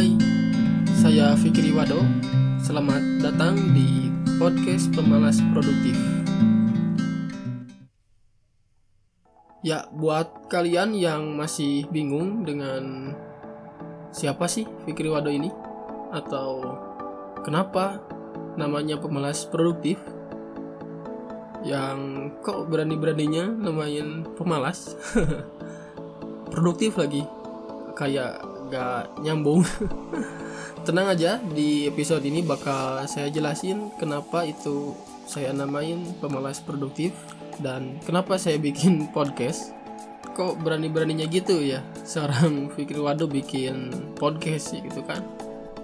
Hai, saya Fikri Wado. Selamat datang di podcast Pemalas Produktif. Ya, buat kalian yang masih bingung dengan siapa sih Fikri Wado ini atau kenapa namanya Pemalas Produktif? Yang kok berani-beraninya namain pemalas? Produktif lagi. Kayak gak nyambung. Tenang aja di episode ini bakal saya jelasin kenapa itu saya namain pemalas produktif dan kenapa saya bikin podcast. Kok berani-beraninya gitu ya? Seorang Fikri Wado bikin podcast sih gitu kan?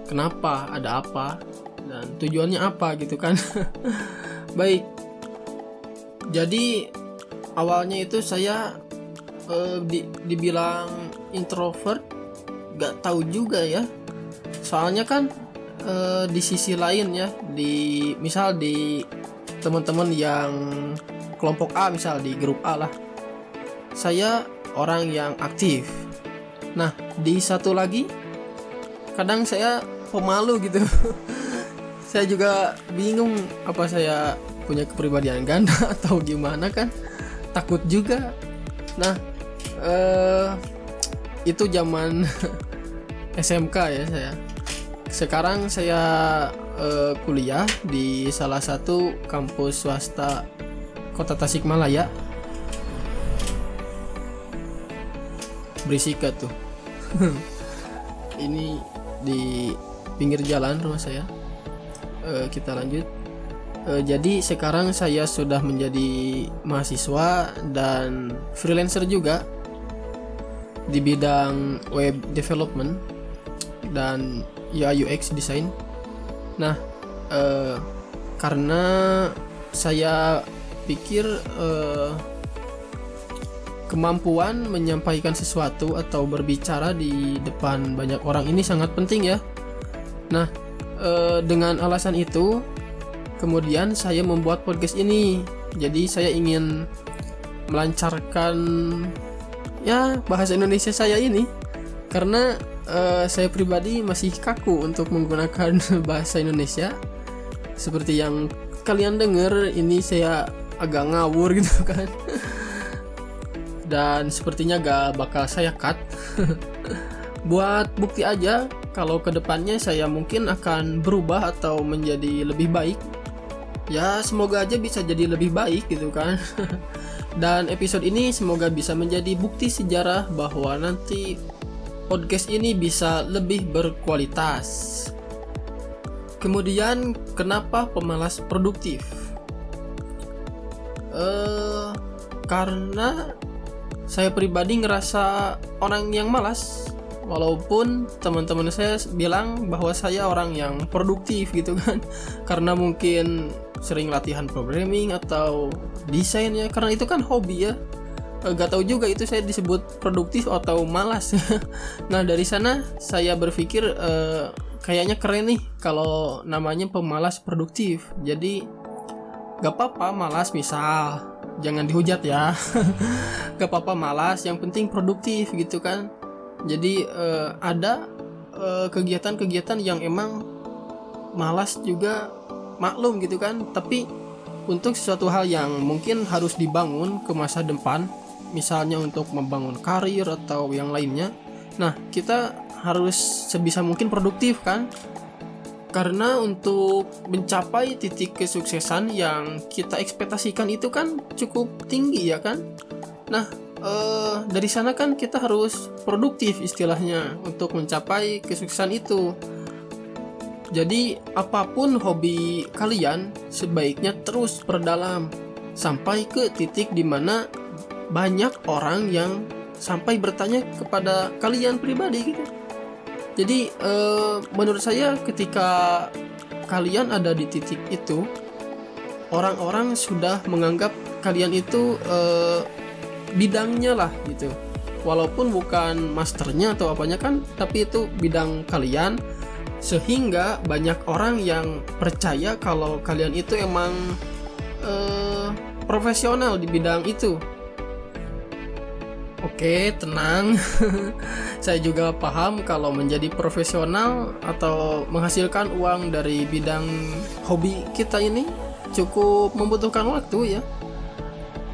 Kenapa? Ada apa? Dan tujuannya apa gitu kan? Baik. Jadi awalnya itu saya eh, di, dibilang introvert nggak tahu juga ya. Soalnya kan e, di sisi lain ya di misal di teman-teman yang kelompok A misal di grup A lah. Saya orang yang aktif. Nah di satu lagi kadang saya pemalu gitu. Saya juga bingung apa saya punya kepribadian ganda atau gimana kan. Takut juga. Nah eh, itu zaman SMK ya saya. Sekarang saya uh, kuliah di salah satu kampus swasta Kota Tasikmalaya. Berisik tuh. Ini di pinggir jalan rumah saya. Uh, kita lanjut. Uh, jadi sekarang saya sudah menjadi mahasiswa dan freelancer juga di bidang web development dan UI UX design. Nah, eh, karena saya pikir eh, kemampuan menyampaikan sesuatu atau berbicara di depan banyak orang ini sangat penting ya. Nah, eh, dengan alasan itu, kemudian saya membuat podcast ini. Jadi saya ingin melancarkan ya bahasa Indonesia saya ini karena uh, saya pribadi masih kaku untuk menggunakan bahasa Indonesia. Seperti yang kalian dengar, ini saya agak ngawur gitu kan. Dan sepertinya gak bakal saya cut. Buat bukti aja, kalau ke depannya saya mungkin akan berubah atau menjadi lebih baik. Ya semoga aja bisa jadi lebih baik gitu kan. Dan episode ini semoga bisa menjadi bukti sejarah bahwa nanti podcast ini bisa lebih berkualitas. Kemudian, kenapa pemalas produktif? Uh, karena saya pribadi ngerasa orang yang malas walaupun teman-teman saya bilang bahwa saya orang yang produktif gitu kan karena mungkin sering latihan programming atau desain ya karena itu kan hobi ya gak tahu juga itu saya disebut produktif atau malas. Nah dari sana saya berpikir uh, kayaknya keren nih kalau namanya pemalas produktif. Jadi gak apa-apa malas misal jangan dihujat ya. Gak apa-apa malas yang penting produktif gitu kan. Jadi uh, ada kegiatan-kegiatan uh, yang emang malas juga maklum gitu kan. Tapi untuk sesuatu hal yang mungkin harus dibangun ke masa depan misalnya untuk membangun karir atau yang lainnya. Nah kita harus sebisa mungkin produktif kan? Karena untuk mencapai titik kesuksesan yang kita ekspektasikan itu kan cukup tinggi ya kan? Nah eh, dari sana kan kita harus produktif istilahnya untuk mencapai kesuksesan itu. Jadi apa pun hobi kalian sebaiknya terus perdalam sampai ke titik di mana banyak orang yang sampai bertanya kepada kalian pribadi gitu. Jadi eh, menurut saya ketika kalian ada di titik itu, orang-orang sudah menganggap kalian itu eh, bidangnya lah gitu. Walaupun bukan masternya atau apanya kan, tapi itu bidang kalian sehingga banyak orang yang percaya kalau kalian itu emang eh, profesional di bidang itu Oke, tenang. Saya juga paham kalau menjadi profesional atau menghasilkan uang dari bidang hobi kita ini cukup membutuhkan waktu ya.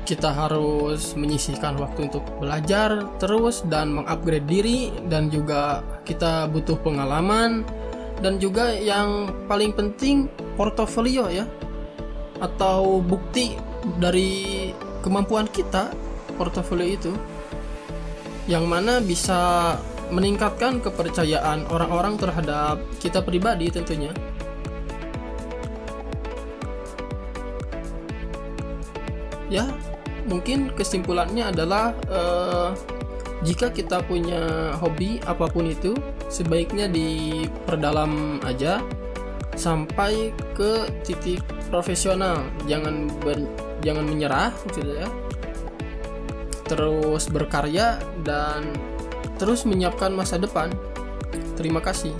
Kita harus menyisihkan waktu untuk belajar terus dan mengupgrade diri dan juga kita butuh pengalaman dan juga yang paling penting portofolio ya atau bukti dari kemampuan kita portofolio itu yang mana bisa meningkatkan kepercayaan orang-orang terhadap kita pribadi tentunya. Ya, mungkin kesimpulannya adalah eh, jika kita punya hobi apa pun itu, sebaiknya diperdalam aja sampai ke titik profesional. Jangan ber, jangan menyerah maksudnya ya terus berkarya dan terus menyiapkan masa depan. Terima kasih.